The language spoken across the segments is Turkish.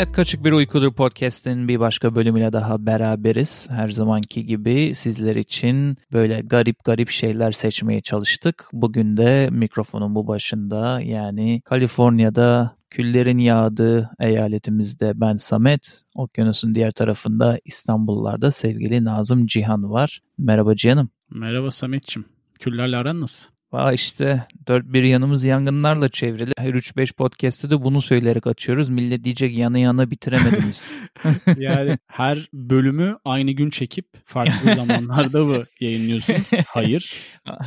Hayat Kaçık Bir Uykudur podcast'in bir başka bölümüyle daha beraberiz. Her zamanki gibi sizler için böyle garip garip şeyler seçmeye çalıştık. Bugün de mikrofonun bu başında yani Kaliforniya'da küllerin yağdığı eyaletimizde ben Samet, okyanusun diğer tarafında İstanbullarda sevgili Nazım Cihan var. Merhaba Cihan'ım. Merhaba Samet'ciğim. Küllerle aran nasıl? Vay işte dört bir yanımız yangınlarla çevrili. Her 3-5 podcast'te de bunu söyleyerek açıyoruz. Millet diyecek yanı yana bitiremediniz. yani her bölümü aynı gün çekip farklı zamanlarda mı yayınlıyorsun? Hayır.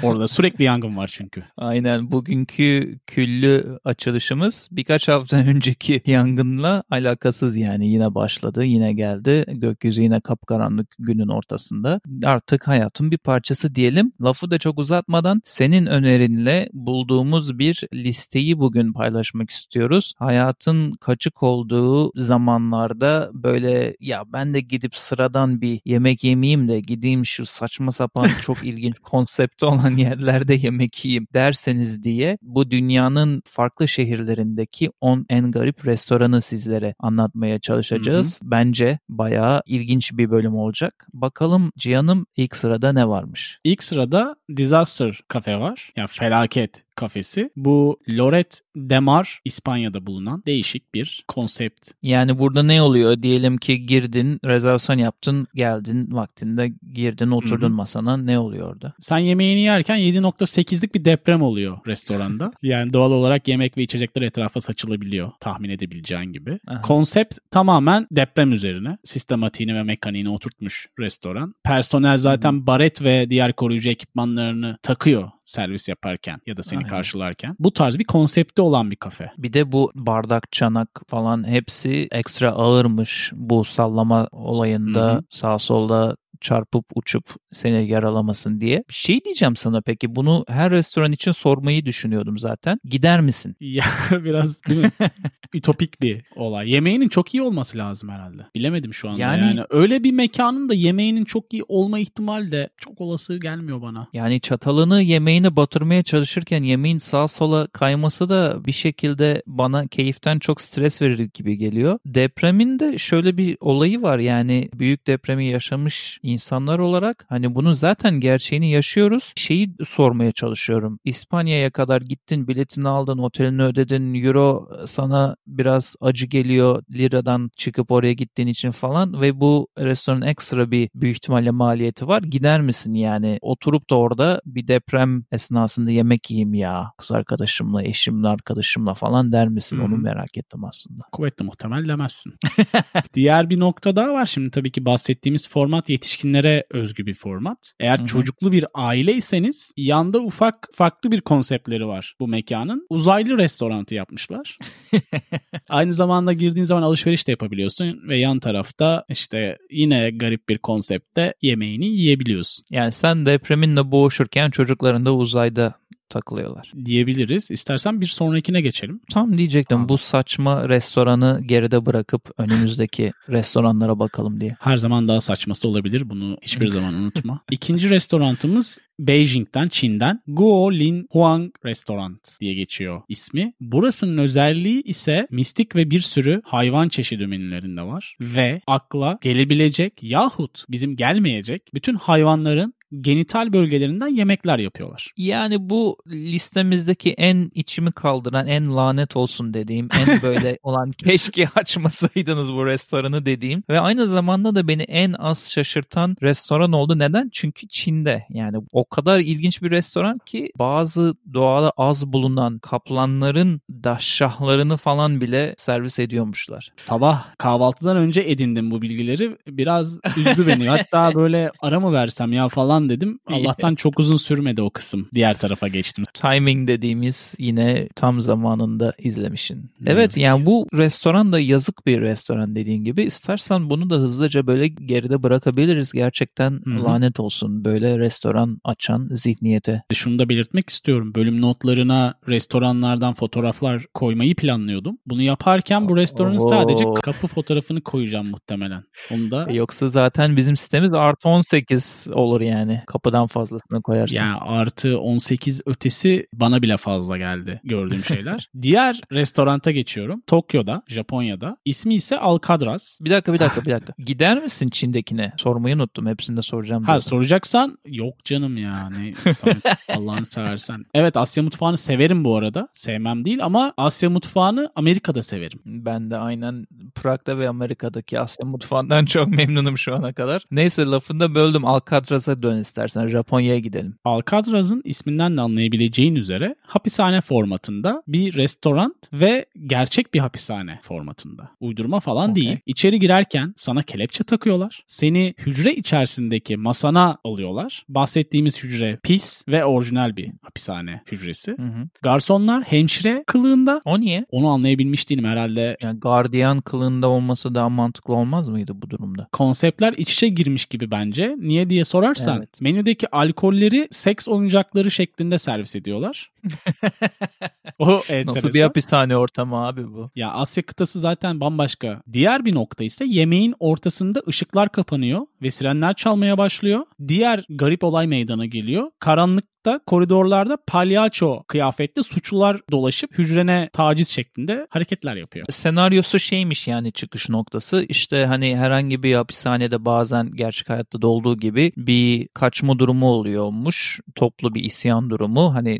Orada sürekli yangın var çünkü. Aynen. Bugünkü küllü açılışımız birkaç hafta önceki yangınla alakasız yani. Yine başladı, yine geldi. Gökyüzü yine kapkaranlık günün ortasında. Artık hayatın bir parçası diyelim. Lafı da çok uzatmadan senin önerinle bulduğumuz bir listeyi bugün paylaşmak istiyoruz. Hayatın kaçık olduğu zamanlarda böyle ya ben de gidip sıradan bir yemek yemeyeyim de gideyim şu saçma sapan çok ilginç konsepti olan yerlerde yemek yiyeyim derseniz diye bu dünyanın farklı şehirlerindeki 10 en garip restoranı sizlere anlatmaya çalışacağız. Hı hı. Bence bayağı ilginç bir bölüm olacak. Bakalım Cihan'ım ilk sırada ne varmış? İlk sırada Disaster Cafe var. Yani felaket kafesi. Bu Loret de Mar İspanya'da bulunan değişik bir konsept. Yani burada ne oluyor? Diyelim ki girdin, rezervasyon yaptın, geldin vaktinde girdin, oturdun Hı-hı. masana. Ne oluyor orada? Sen yemeğini yerken 7.8'lik bir deprem oluyor restoranda. yani doğal olarak yemek ve içecekler etrafa saçılabiliyor tahmin edebileceğin gibi. Aha. Konsept tamamen deprem üzerine. Sistematiğini ve mekaniğini oturtmuş restoran. Personel zaten Hı-hı. baret ve diğer koruyucu ekipmanlarını takıyor servis yaparken ya da seni Aynen. karşılarken. Bu tarz bir konsepti olan bir kafe. Bir de bu bardak, çanak falan hepsi ekstra ağırmış bu sallama olayında Hı-hı. sağ solda çarpıp uçup seni yaralamasın diye. Şey diyeceğim sana peki bunu her restoran için sormayı düşünüyordum zaten. Gider misin? Ya biraz değil mi? Ütopik bir olay. Yemeğinin çok iyi olması lazım herhalde. Bilemedim şu anda. Yani, yani öyle bir mekanın da yemeğinin çok iyi olma ihtimali de çok olası gelmiyor bana. Yani çatalını yemeğini batırmaya çalışırken yemeğin sağ sola kayması da bir şekilde bana keyiften çok stres verir gibi geliyor. Depremin de şöyle bir olayı var yani büyük depremi yaşamış insanlar olarak hani bunun zaten gerçeğini yaşıyoruz. Şeyi sormaya çalışıyorum. İspanya'ya kadar gittin, biletini aldın, otelini ödedin, euro sana biraz acı geliyor liradan çıkıp oraya gittiğin için falan ve bu restoranın ekstra bir büyük ihtimalle maliyeti var. Gider misin yani? Oturup da orada bir deprem esnasında yemek yiyeyim ya kız arkadaşımla, eşimle, arkadaşımla falan der misin? Onu merak ettim aslında. Kuvvetli muhtemel demezsin. Diğer bir nokta daha var şimdi tabii ki bahsettiğimiz format yetişkin yetişkinlere özgü bir format. Eğer Hı-hı. çocuklu bir aileyseniz yanda ufak farklı bir konseptleri var bu mekanın. Uzaylı restorantı yapmışlar. Aynı zamanda girdiğin zaman alışveriş de yapabiliyorsun ve yan tarafta işte yine garip bir konseptte yemeğini yiyebiliyorsun. Yani sen depreminle boğuşurken çocukların da uzayda takılıyorlar. Diyebiliriz. İstersen bir sonrakine geçelim. Tam diyecektim Aa. bu saçma restoranı geride brakıp önümüzdeki restoranlara bakalım diye. Her zaman daha saçması olabilir. Bunu hiçbir zaman unutma. İkinci restorantımız Beijing'den, Çin'den Guo Lin Huang Restaurant diye geçiyor ismi. Burasının özelliği ise mistik ve bir sürü hayvan çeşidi menülerinde var. Ve akla gelebilecek yahut bizim gelmeyecek bütün hayvanların genital bölgelerinden yemekler yapıyorlar. Yani bu listemizdeki en içimi kaldıran, en lanet olsun dediğim, en böyle olan keşke açmasaydınız bu restoranı dediğim ve aynı zamanda da beni en az şaşırtan restoran oldu. Neden? Çünkü Çin'de. Yani o kadar ilginç bir restoran ki bazı doğada az bulunan kaplanların daşşahlarını falan bile servis ediyormuşlar. Sabah kahvaltıdan önce edindim bu bilgileri. Biraz üzdü beni. Hatta böyle ara mı versem ya falan falan dedim. Allah'tan çok uzun sürmedi o kısım. Diğer tarafa geçtim. Timing dediğimiz yine tam zamanında izlemişin. Evet yani bu restoran da yazık bir restoran dediğin gibi. İstersen bunu da hızlıca böyle geride bırakabiliriz. Gerçekten Hı-hı. lanet olsun böyle restoran açan zihniyete. Şunu da belirtmek istiyorum. Bölüm notlarına restoranlardan fotoğraflar koymayı planlıyordum. Bunu yaparken bu restoranın Oo. sadece kapı fotoğrafını koyacağım muhtemelen. Onu da... Yoksa zaten bizim sistemimiz artı 18 olur yani yani. Kapıdan fazlasını koyarsın. Yani artı 18 ötesi bana bile fazla geldi gördüğüm şeyler. Diğer restoranta geçiyorum. Tokyo'da, Japonya'da. İsmi ise Alcatraz. Bir dakika bir dakika bir dakika. Gider misin Çin'dekine? Sormayı unuttum. Hepsini de soracağım. Ha soracaksan yok canım ya. Ne Samet, Allah'ını seversen. Evet Asya mutfağını severim bu arada. Sevmem değil ama Asya mutfağını Amerika'da severim. Ben de aynen Prag'da ve Amerika'daki Asya mutfağından çok memnunum şu ana kadar. Neyse lafında böldüm. Alcatraz'a dön istersen. Japonya'ya gidelim. Alcatraz'ın isminden de anlayabileceğin üzere hapishane formatında bir restoran ve gerçek bir hapishane formatında. Uydurma falan Okey. değil. İçeri girerken sana kelepçe takıyorlar. Seni hücre içerisindeki masana alıyorlar. Bahsettiğimiz hücre pis ve orijinal bir hapishane hücresi. Hı hı. Garsonlar hemşire kılığında. O niye? Onu anlayabilmiş değilim herhalde. Yani gardiyan kılığında olması daha mantıklı olmaz mıydı bu durumda? Konseptler iç içe girmiş gibi bence. Niye diye sorarsan Evet. menüdeki alkolleri seks oyuncakları şeklinde servis ediyorlar. o enteresan. Nasıl bir hapishane ortamı abi bu? Ya Asya kıtası zaten bambaşka. Diğer bir nokta ise yemeğin ortasında ışıklar kapanıyor ve sirenler çalmaya başlıyor. Diğer garip olay meydana geliyor. Karanlıkta koridorlarda palyaço kıyafetli suçlular dolaşıp hücrene taciz şeklinde hareketler yapıyor. Senaryosu şeymiş yani çıkış noktası. İşte hani herhangi bir hapishanede bazen gerçek hayatta da olduğu gibi bir kaçma durumu oluyormuş. Toplu bir isyan durumu hani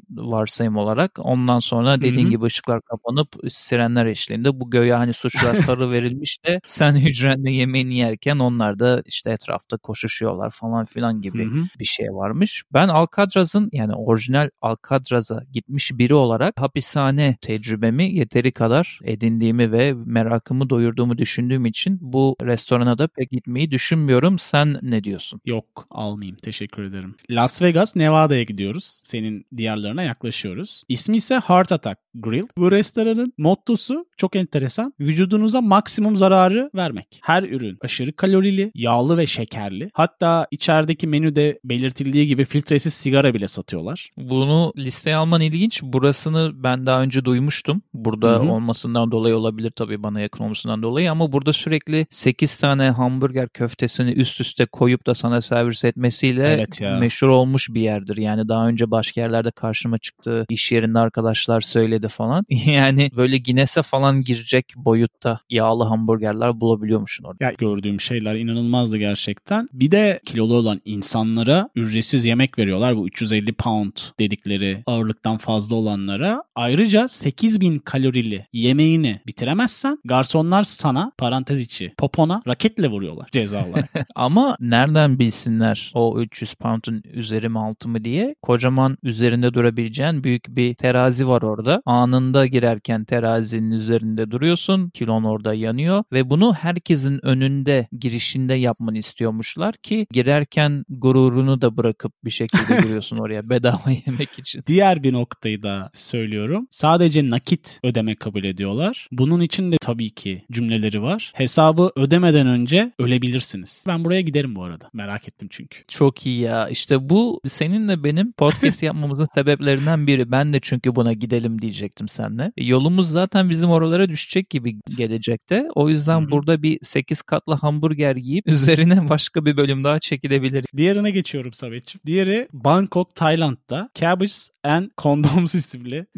varsayım olarak. Ondan sonra dediğin gibi ışıklar kapanıp sirenler eşliğinde bu göğe hani suçlular sarı verilmiş de sen hücrende yemeğini yerken onlar da işte etrafta koşuşuyorlar falan filan gibi Hı hı. bir şey varmış. Ben Alcatraz'ın yani orijinal Alcatraz'a gitmiş biri olarak hapishane tecrübemi yeteri kadar edindiğimi ve merakımı doyurduğumu düşündüğüm için bu restorana da pek gitmeyi düşünmüyorum. Sen ne diyorsun? Yok almayayım teşekkür ederim. Las Vegas Nevada'ya gidiyoruz. Senin diyarlarına yaklaşıyoruz. İsmi ise Heart Attack Grill. Bu restoranın mottosu çok enteresan. Vücudunuza maksimum zararı vermek. Her ürün aşırı kalorili, yağlı ve şekerli. Hatta içerideki menüde belirtildiği gibi filtresiz sigara bile satıyorlar. Bunu listeye alman ilginç. Burasını ben daha önce duymuştum. Burada Hı hı. olmasından dolayı olabilir tabii bana yakın olmasından dolayı ama burada sürekli 8 tane hamburger köftesini üst üste koyup da sana servis etmesiyle Evet ya. meşhur olmuş bir yerdir. Yani daha önce başka yerlerde karşıma çıktı. İş yerinde arkadaşlar söyledi falan. yani böyle Guinness'e falan girecek boyutta yağlı hamburgerler bulabiliyormuşsun orada. Ya gördüğüm şeyler inanılmazdı gerçekten. Bir de kilolu olan insanlara ücretsiz yemek veriyorlar. Bu 350 pound dedikleri ağırlıktan fazla olanlara. Ayrıca 8000 kalorili yemeğini bitiremezsen garsonlar sana parantez içi popona raketle vuruyorlar ceza olarak. Ama nereden bilsinler o 300 pound'un üzeri mi altı mı diye kocaman üzerinde durabileceğin büyük bir terazi var orada. Anında girerken terazinin üzerinde duruyorsun. Kilon orada yanıyor ve bunu herkesin önünde girişinde yapmanı istiyormuşlar ki girerken gururunu da bırakıp bir şekilde giriyorsun oraya bedava yemek için. Diğer bir noktayı da söylüyorum. Sadece nakit ödeme kabul ediyorlar. Bunun için de tabii ki cümleleri var. Hesabı ödemeden önce ölebilirsiniz. Ben buraya giderim bu arada. Merak ettim çünkü. Çok iyi ya. İşte bu seninle benim podcast yapmamızın sebeplerinden biri. Ben de çünkü buna gidelim diyecektim seninle. E, Yolumuz zaten bizim oralara düşecek gibi gelecekte. O yüzden Hı hı. burada bir 8 katlı hamburger yiyip üzerine başka bir bölüm daha çekilebilir. Diğerine geçiyorum Samet'ciğim. Diğeri Bangkok, Tayland'da Cabbage and Condoms isimli.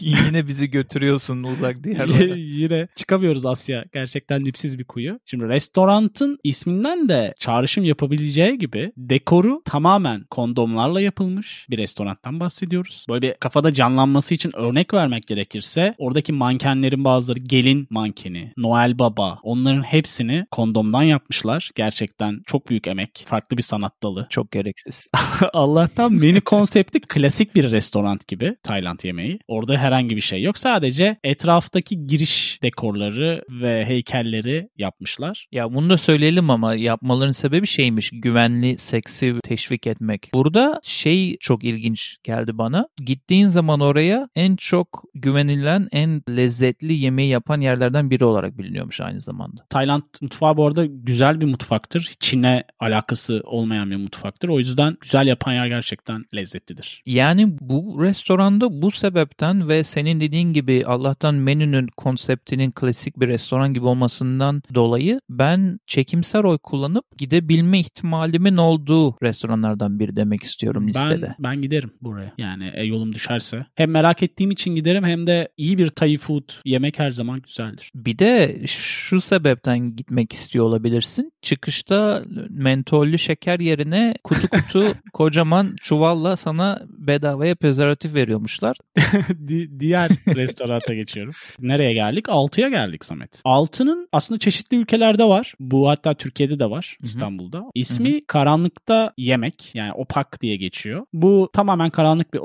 Yine bizi götürüyorsun uzak diyarlara. Yine çıkamıyoruz Asya. Gerçekten dipsiz bir kuyu. Şimdi restorantın isminden de çağrışım yapabileceği gibi dekoru tamamen kondomlarla yapılmış bir restorantan bahsediyoruz. Böyle bir kafada canlanması için örnek vermek gerekirse oradaki mankenlerin bazıları gelin mankeni, Noel Baba onların hepsini kondomdan yapmışlar. Gerçekten çok büyük emek. Farklı bir sanat dalı. Çok gereksiz. Allah'tan menü konsepti klasik bir restoran gibi Tayland yemeği. Orada herhangi bir şey yok. Sadece etraftaki giriş dekorları ve heykelleri yapmışlar. Ya bunu da söyleyelim ama yapmaların sebebi şeymiş. Güvenli seksi teşvik etmek. Burada şey çok ilginç geldi bana. Gittiğin zaman oraya en çok güvenilen, en lezzetli yemeği yapan yerlerden biri olarak biliniyormuş aynı zamanda. Tayland mutfağı bu arada güzel bir mutfaktır. Çin'e alakası olmayan bir mutfaktır. O yüzden güzel yapan yer gerçekten lezzetlidir. Yani bu restoranda bu sebepten ve senin dediğin gibi Allah'tan menünün konseptinin klasik bir restoran gibi olmasından dolayı ben çekimsel oy kullanıp gidebilme ihtimalimin olduğu restoranlardan biri demek istiyorum listede. Ben, ben giderim buraya. Yani e, yolum düşerse. Hem merak ettiğim için giderim hem de iyi bir Thai food yemek her zaman güzeldir. Bir de şu sebepten gitmek istiyor olabilirsin. Çıkışta mentollü şeker yerine kutu kutu kocaman çuvalla sana bedavaya prezervatif veriyormuşlar. Di- diğer restoranta geçiyorum. Nereye geldik? 6'ya geldik Samet. 6'nın aslında çeşitli ülkelerde var. Bu hatta Türkiye'de de var İstanbul'da. İsmi Karanlıkta Yemek yani opak diye geçiyor. Bu tamamen karanlık bir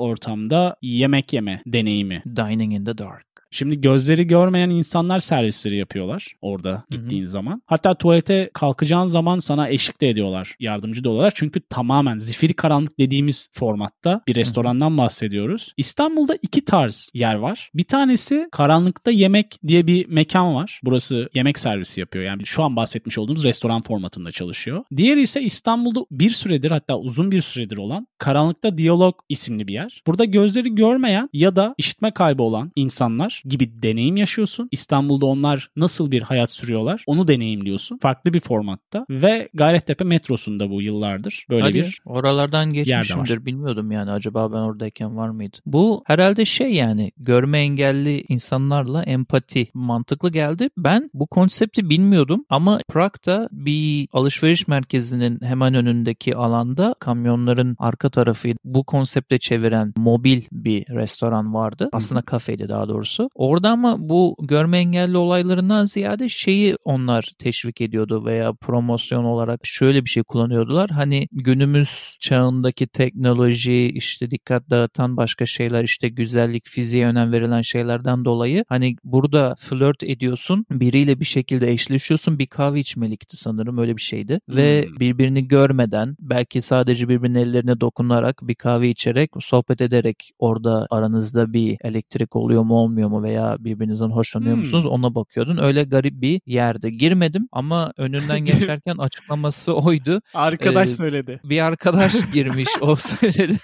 ortamda yemek yeme deneyimi. Dining in the dark. Şimdi gözleri görmeyen insanlar servisleri yapıyorlar orada gittiğin zaman. Hatta tuvalete kalkacağın zaman sana eşlik de ediyorlar, yardımcı da oluyorlar. Çünkü tamamen zifiri karanlık dediğimiz formatta bir restorandan bahsediyoruz. İstanbul'da iki tarz yer var. Bir tanesi karanlıkta yemek diye bir mekan var. Burası yemek servisi yapıyor. Yani şu an bahsetmiş olduğumuz restoran formatında çalışıyor. Diğeri ise İstanbul'da bir süredir hatta uzun bir süredir olan Karanlıkta Diyalog isimli bir yer. Burada gözleri görmeyen ya da işitme kaybı olan insanlar gibi deneyim yaşıyorsun. İstanbul'da onlar nasıl bir hayat sürüyorlar onu deneyimliyorsun. Farklı bir formatta ve Gayrettepe metrosunda bu yıllardır böyle Hadi, bir oralardan geçmişimdir bilmiyordum yani acaba ben oradayken var mıydı? Bu herhalde şey yani görme engelli insanlarla empati mantıklı geldi. Ben bu konsepti bilmiyordum ama Prag'da bir alışveriş merkezinin hemen önündeki alanda kamyonların arka tarafı bu konsepte çeviren mobil bir restoran vardı. Aslında kafeydi daha doğrusu. Orada ama bu görme engelli olaylarından ziyade şeyi onlar teşvik ediyordu veya promosyon olarak şöyle bir şey kullanıyordular. Hani günümüz çağındaki teknoloji işte dikkat dağıtan başka şeyler işte güzellik fiziğe önem verilen şeylerden dolayı hani burada flört ediyorsun biriyle bir şekilde eşleşiyorsun bir kahve içmelikti sanırım öyle bir şeydi Hmm. ve birbirini görmeden belki sadece birbirinin ellerine dokunarak bir kahve içerek sohbet ederek orada aranızda bir elektrik oluyor mu olmuyor mu veya birbirinizden hoşlanıyor Hmm. musunuz ona bakıyordun. Öyle garip bir yerde. Girmedim ama önünden geçerken açıklaması oydu. arkadaş Ee, söyledi. Bir arkadaş girmiş o söyledi.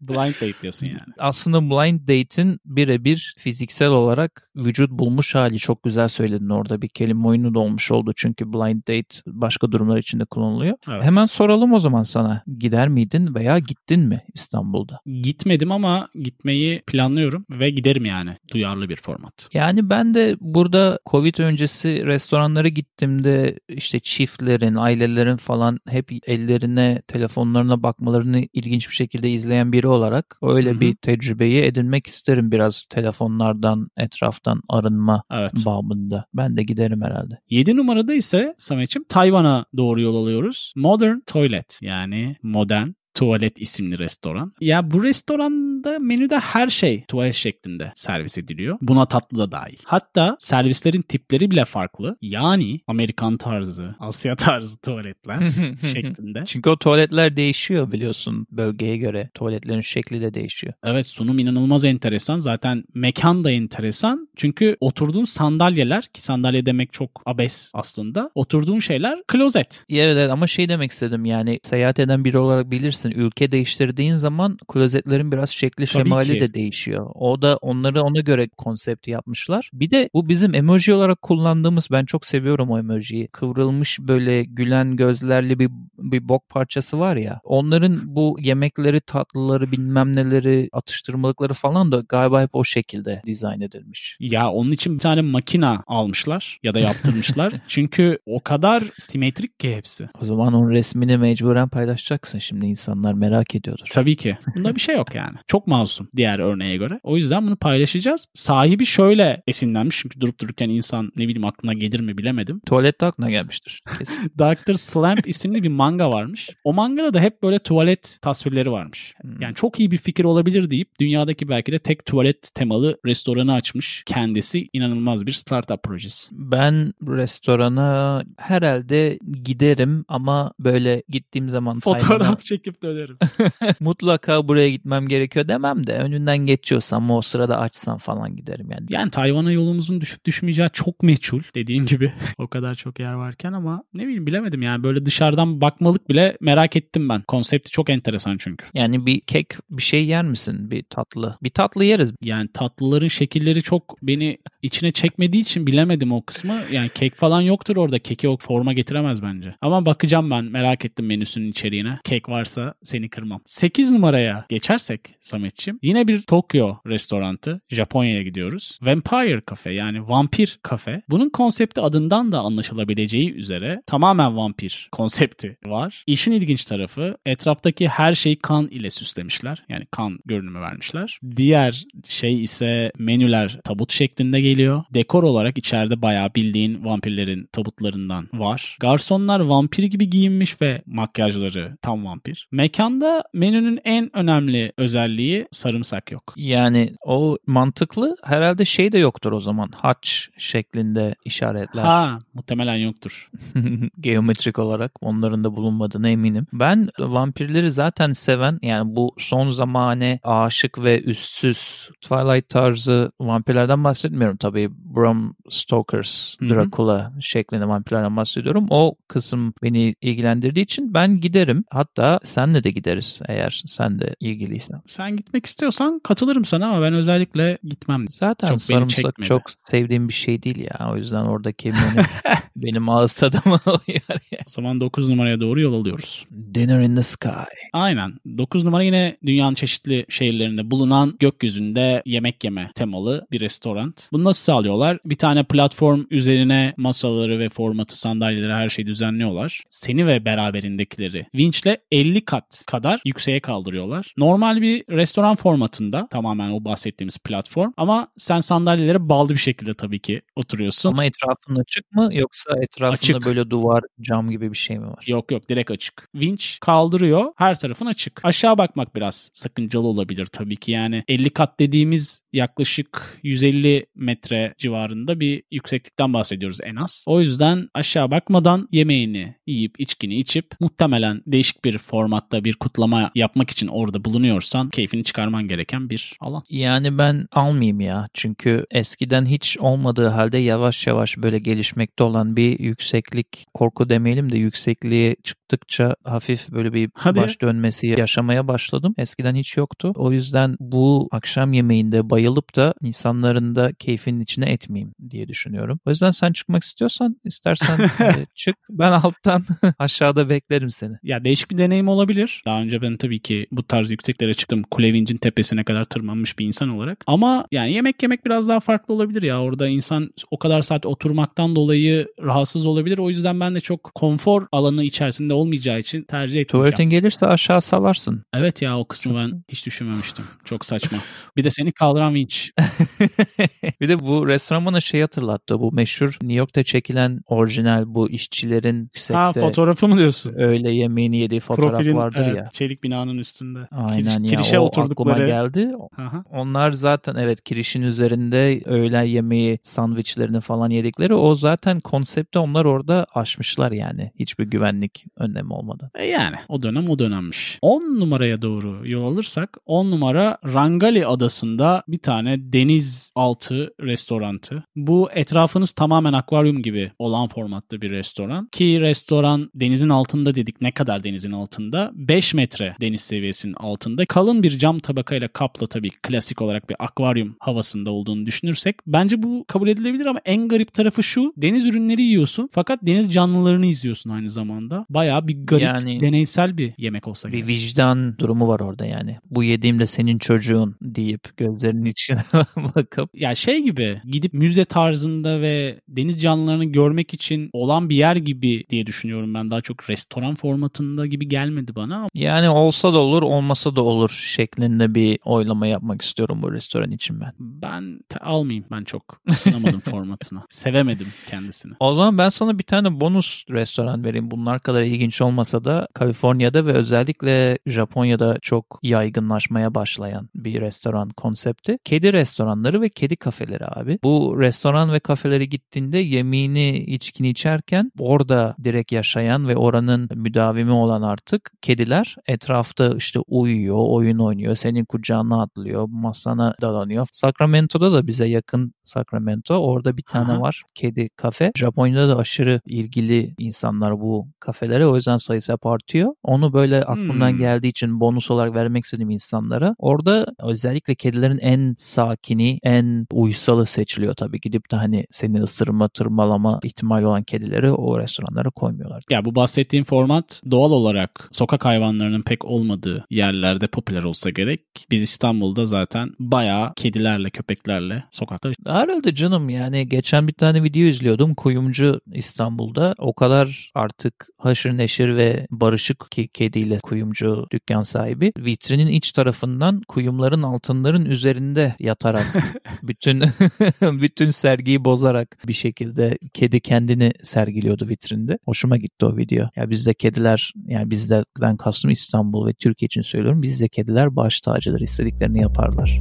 Blind date diyorsun yani. Aslında blind date'in birebir fiziksel olarak vücut bulmuş hali. Çok güzel söyledin orada bir kelime oyunu da olmuş oldu. Çünkü blind date başka durumlar içinde kullanılıyor. Evet. Hemen soralım o zaman sana. Gider miydin veya gittin mi İstanbul'da? Gitmedim ama gitmeyi planlıyorum ve giderim yani. Duyarlı bir format. Yani ben de burada Covid öncesi restoranlara gittiğimde işte çiftlerin, ailelerin falan hep ellerine, telefonlarına bakmalarını ilginç bir şekilde izleyen biri olarak öyle Hı hı. bir tecrübeyi edinmek isterim biraz telefonlardan, etraftan arınma Evet. babında. Ben de giderim herhalde. 7 numarada ise Samet'ciğim Tayvan'a doğru yol alıyoruz. Modern Toilet yani modern Tuvalet isimli restoran. Ya bu restoranda menüde her şey tuvalet şeklinde servis ediliyor. Buna tatlı da dahil. Hatta servislerin tipleri bile farklı. Yani Amerikan tarzı, Asya tarzı tuvaletler şeklinde. Çünkü o tuvaletler değişiyor biliyorsun bölgeye göre. Tuvaletlerin şekli de değişiyor. Evet sunum inanılmaz enteresan. Zaten mekan da enteresan. Çünkü oturduğun sandalyeler ki sandalye demek çok abes aslında. Oturduğun şeyler klozet. Ya Evet ama şey demek istedim yani seyahat eden biri olarak bilirsin ülke değiştirdiğin zaman klozetlerin biraz şekli Tabii şemali ki. de değişiyor. O da onları ona göre konsepti yapmışlar. Bir de bu bizim emoji olarak kullandığımız ben çok seviyorum o emojiyi. Kıvrılmış böyle gülen gözlerli bir bir bok parçası var ya. Onların bu yemekleri, tatlıları, bilmem neleri, atıştırmalıkları falan da galiba hep o şekilde dizayn edilmiş. Ya onun için bir tane makina almışlar ya da yaptırmışlar. Çünkü o kadar simetrik ki hepsi. O zaman onun resmini mecburen paylaşacaksın şimdi insanlar merak ediyordur. Tabii ki. Bunda bir şey yok yani. Çok masum diğer örneğe göre. O yüzden bunu paylaşacağız. Sahibi şöyle esinlenmiş. Çünkü durup dururken insan ne bileyim aklına gelir mi bilemedim. Tuvalette aklına gelmiştir kesin. Dr. Slamp isimli bir manga varmış. O mangada da hep böyle tuvalet tasvirleri varmış. Hmm. Yani çok iyi bir fikir olabilir deyip dünyadaki belki de tek tuvalet temalı restoranı açmış. Kendisi inanılmaz bir startup projesi. Ben restorana herhalde giderim ama böyle gittiğim zaman Fotoğraf çekip dönerim. mutlaka buraya gitmem gerekiyor demem de önünden geçiyorsam o sırada açsam falan giderim yani. Yani Tayvan'a yolumuzun düşüp düşmeyeceği çok meçhul dediğim gibi. o kadar çok yer varken ama ne bileyim bilemedim yani böyle dışarıdan bakmalık bile merak ettim ben. Konsepti çok enteresan çünkü. Yani bir kek bir şey yer misin? Bir tatlı. Bir tatlı yeriz. Yani tatlıların şekilleri çok beni içine çekmediği için bilemedim o kısmı. Yani kek falan yoktur orada. Keki o forma getiremez bence. Ama bakacağım ben merak ettim menüsünün içeriğine. Kek varsa seni kırmam. 8 numaraya geçersek Sametçim. Yine bir Tokyo restorantı. Japonya'ya gidiyoruz. Vampire Cafe yani vampir kafe. Bunun konsepti adından da anlaşılabileceği üzere tamamen vampir konsepti var. İşin ilginç tarafı etraftaki her şeyi kan ile süslemişler. Yani kan görünümü vermişler. Diğer şey ise menüler tabut şeklinde geliyor. Dekor olarak içeride bayağı bildiğin vampirlerin tabutlarından var. Garsonlar vampir gibi giyinmiş ve makyajları tam vampir. Mekanda menünün en önemli özelliği sarımsak yok. Yani o mantıklı. Herhalde şey de yoktur o zaman. Haç şeklinde işaretler. Ha muhtemelen yoktur. Geometrik olarak onların da bulunmadığına eminim. Ben vampirleri zaten seven yani bu son zamane aşık ve üstsüz Twilight tarzı vampirlerden bahsetmiyorum tabii. Bram Stoker's. Dracula şeklinde vampirlerden bahsediyorum. O kısım beni ilgilendirdiği için ben giderim. Hatta senle de gideriz eğer sen de ilgiliysen. Sen gitmek istiyorsan katılırım sana ama ben özellikle gitmem. Zaten Çok sarımsak çok sevdiğim bir şey değil ya. O yüzden oradaki menü benim ağız tadıma oluyor. O zaman 9 numaraya doğru yol alıyoruz. Dinner in the sky. Aynen. 9 numara yine dünyanın çeşitli şehirlerinde bulunan gökyüzünde yemek yeme temalı bir restoran. Bunu nasıl sağlıyorlar? Bir tane platform üzerine masaları ve formatı, sandalyeleri her şeyi düzenliyorlar. Seni ve beraberindekileri vinçle 50 kat kadar yükseğe kaldırıyorlar. Normal bir restoran formatında tamamen o bahsettiğimiz platform ama sen sandalyelere bağlı bir şekilde tabii ki oturuyorsun. Ama etrafın açık mı yoksa etrafında Açık. böyle duvar, cam gibi bir şey mi var? Yok yok direkt açık. Winch kaldırıyor. Her tarafın açık. Aşağı bakmak biraz sakıncalı olabilir tabii ki. Yani 50 kat dediğimiz yaklaşık 150 metre civarında bir yükseklikten bahsediyoruz en az. O yüzden aşağı bakmadan yemeğini yiyip içkini içip muhtemelen değişik bir formatta bir kutlama yapmak için orada bulunuyorsan keyfini çıkarman gereken bir alan. Yani ben almayayım ya. Çünkü eskiden hiç olmadığı halde yavaş yavaş böyle gelişmekte olan bir yükseklik, korku demeyelim de yüksekliğe çıktıkça hafif böyle bir Hadi. baş dönmesi yaşamaya başladım. Eskiden hiç yoktu. O yüzden bu akşam yemeğinde bayılıp da insanların da keyfinin içine etmeyeyim diye düşünüyorum. O yüzden sen çıkmak istiyorsan istersen e, çık. Ben alttan aşağıda beklerim seni. Ya değişik bir deneyim olabilir. Daha önce ben tabii ki bu tarz yükseklere çıktım. Kulevincin tepesine kadar tırmanmış bir insan olarak. Ama yani yemek yemek biraz daha farklı olabilir ya. Orada insan o kadar saat oturmaktan dolayı rahatsız olabilir. O yüzden ben de çok konfor alanı içerisinde olmayacağı için tercih etmeyeceğim. Tuvaletin gelirse aşağı salarsın. Evet ya o kısmı ben hiç düşünmemiştim. Çok saçma. Bir de seni kaldıran vinç. bir de bu restoran bana şey hatırlattı. Bu meşhur New York'ta çekilen orijinal bu işçilerin Ha yüksekte fotoğrafı mı diyorsun? öğle yemeğini yediği fotoğraf Profilin, vardır evet, ya. Çelik binanın üstünde. Aynen Kiriş- ya kirişe o aklıma oturdukları. geldi. Aha. Onlar zaten evet kirişin üzerinde öğlen yemeği sandviçlerini falan yedikleri o zaten konsepti onlar orada aşmışlar yani. Hiçbir güvenlik önlemi olmadan. E yani o dönem o dönemmiş. 10 numaraya doğru yol alırsak 10 numara Rangali adasında bir tane denizaltı restorantı. Bu etrafınız tamamen akvaryum gibi olan formatta bir restoran. Ki restoran denizin altında dedik ne kadar denizin altında? 5 metre deniz seviyesinin altında. Kalın bir cam tabakayla kaplı tabii klasik olarak bir akvaryum havasında olduğunu düşünürsek bence bu kabul edilebilir ama en garip tarafı şu. Deniz ürünleri yiyorsun fakat deniz canlılarını izliyorsun aynı zamanda. Bayağı bir garip Yani- deneysel bir yemek olsa. Bir vicdan durumu var orada yani. Bu yediğimde senin çocuğun deyip gözlerinin içine bakıp Ya şey gibi gidip müze tarzında ve deniz canlılarını görmek için olan bir yer gibi diye düşünüyorum ben. Daha çok restoran formatında gibi gelmedi bana yani olsa da olur olmasa da olur şeklinde bir oylama yapmak istiyorum bu restoran için ben. ben almayayım ben çok ısınamadım formatına. Sevemedim kendisini. O zaman ben sana bir tane bonus restoran vereyim. Bunlar kadar ilginç ilginç olmasa da Kaliforniya'da ve özellikle Japonya'da çok yaygınlaşmaya başlayan bir restoran konsepti. Kedi restoranları ve kedi kafeleri abi. Bu restoran ve kafelere gittiğinde yemeğini, içkini içerken orada direkt yaşayan ve oranın müdavimi olan artık kediler etrafta işte uyuyor, oyun oynuyor, senin kucağına atlıyor, masana dalanıyor. Sacramento'da da bize yakın Sacramento. Orada bir tane var kedi kafe. Japonya'da da aşırı ilgili insanlar bu kafelere. O yüzden sayısı hep artıyor. Onu böyle aklımdan hmm. geldiği için bonus olarak vermek istedim insanlara. Orada özellikle kedilerin en sakini, en uysalı seçiliyor tabii. Gidip de hani seni ısırma, tırmalama ihtimali olan kedileri o restoranlara koymuyorlar. Ya bu bahsettiğim format doğal olarak sokak hayvanlarının pek olmadığı yerlerde popüler olsa gerek. Biz İstanbul'da zaten bayağı kedilerle, köpeklerle sokakta. Herhalde canım yani geçen bir tane video izliyordum. Kuyumcu İstanbul'da. O kadar artık haşır neşir ve barışık ki kediyle kuyumcu dükkan sahibi. Vitrinin iç tarafından kuyumların altınların üzerinde yatarak bütün bütün sergiyi bozarak bir şekilde kedi kendini sergiliyordu vitrinde. Hoşuma gitti o video. Ya bizde kediler yani bizden kastım İstanbul ve Türkiye için söylüyorum. Bizde kediler baş tacıdır. istediklerini yaparlar.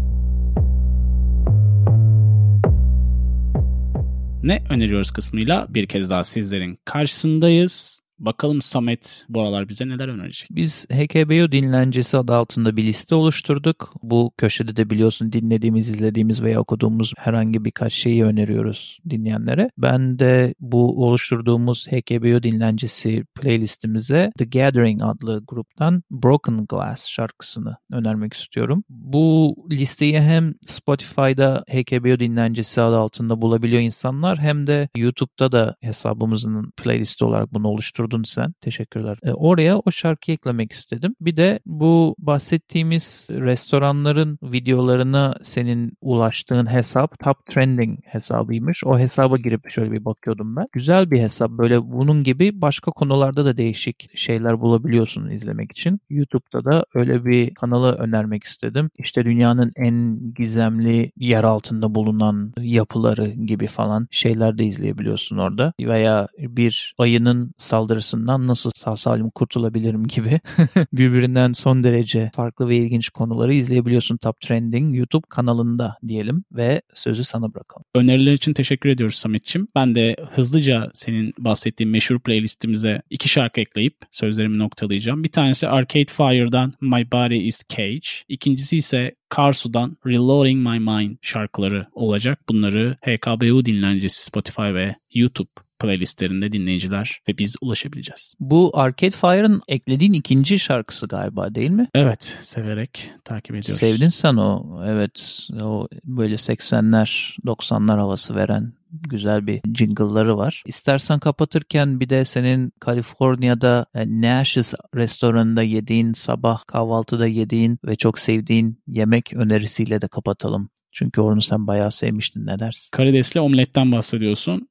Ne öneriyoruz kısmıyla bir kez daha sizlerin karşısındayız. Bakalım Samet bu aralar bize neler önerecek? Biz HKBO dinlencesi adı altında bir liste oluşturduk. Bu köşede de biliyorsun dinlediğimiz, izlediğimiz veya okuduğumuz herhangi birkaç şeyi öneriyoruz dinleyenlere. Ben de bu oluşturduğumuz HKBO dinlencesi playlistimize The Gathering adlı gruptan Broken Glass şarkısını önermek istiyorum. Bu listeyi hem Spotify'da HKBO dinlencesi adı altında bulabiliyor insanlar hem de YouTube'da da hesabımızın playlisti olarak bunu oluşturduk oluşturdun sen. Teşekkürler. E, oraya o şarkıyı eklemek istedim. Bir de bu bahsettiğimiz restoranların videolarına senin ulaştığın hesap Top Trending hesabıymış. O hesaba girip şöyle bir bakıyordum ben. Güzel bir hesap. Böyle bunun gibi başka konularda da değişik şeyler bulabiliyorsun izlemek için. YouTube'da da öyle bir kanalı önermek istedim. İşte dünyanın en gizemli yer altında bulunan yapıları gibi falan şeyler de izleyebiliyorsun orada. Veya bir ayının saldırı saldırısından nasıl sağ salim kurtulabilirim gibi birbirinden son derece farklı ve ilginç konuları izleyebiliyorsun Top Trending YouTube kanalında diyelim ve sözü sana bırakalım. Öneriler için teşekkür ediyoruz Samet'ciğim. Ben de hızlıca senin bahsettiğin meşhur playlistimize iki şarkı ekleyip sözlerimi noktalayacağım. Bir tanesi Arcade Fire'dan My Body is Cage. İkincisi ise Karsu'dan Reloading My Mind şarkıları olacak. Bunları HKBU dinlencesi Spotify ve YouTube playlistlerinde dinleyiciler ve biz ulaşabileceğiz. Bu Arcade Fire'ın eklediğin ikinci şarkısı galiba değil mi? Evet, severek takip ediyoruz. Sevdin sen o. Evet, o böyle 80'ler, 90'lar havası veren güzel bir jingle'ları var. İstersen kapatırken bir de senin Kaliforniya'da e, Nash's restoranında yediğin, sabah kahvaltıda yediğin ve çok sevdiğin yemek önerisiyle de kapatalım. Çünkü onu sen bayağı sevmiştin ne dersin? Karidesli omletten bahsediyorsun.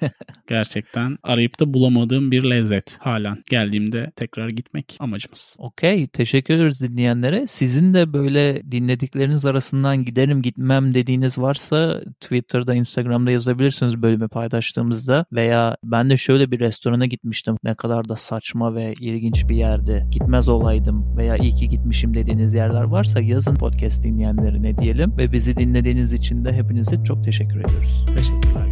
Gerçekten arayıp da bulamadığım bir lezzet. Halen geldiğimde tekrar gitmek amacımız. Okey. Teşekkür ederiz dinleyenlere. Sizin de böyle dinledikleriniz arasından giderim gitmem dediğiniz varsa Twitter'da, Instagram'da yazabilirsiniz bölümü paylaştığımızda. Veya ben de şöyle bir restorana gitmiştim. Ne kadar da saçma ve ilginç bir yerde. Gitmez olaydım veya iyi ki gitmişim dediğiniz yerler varsa yazın podcast dinleyenlerine diyelim. Ve bizi dinlediğiniz için de hepinize çok teşekkür ediyoruz. Teşekkürler.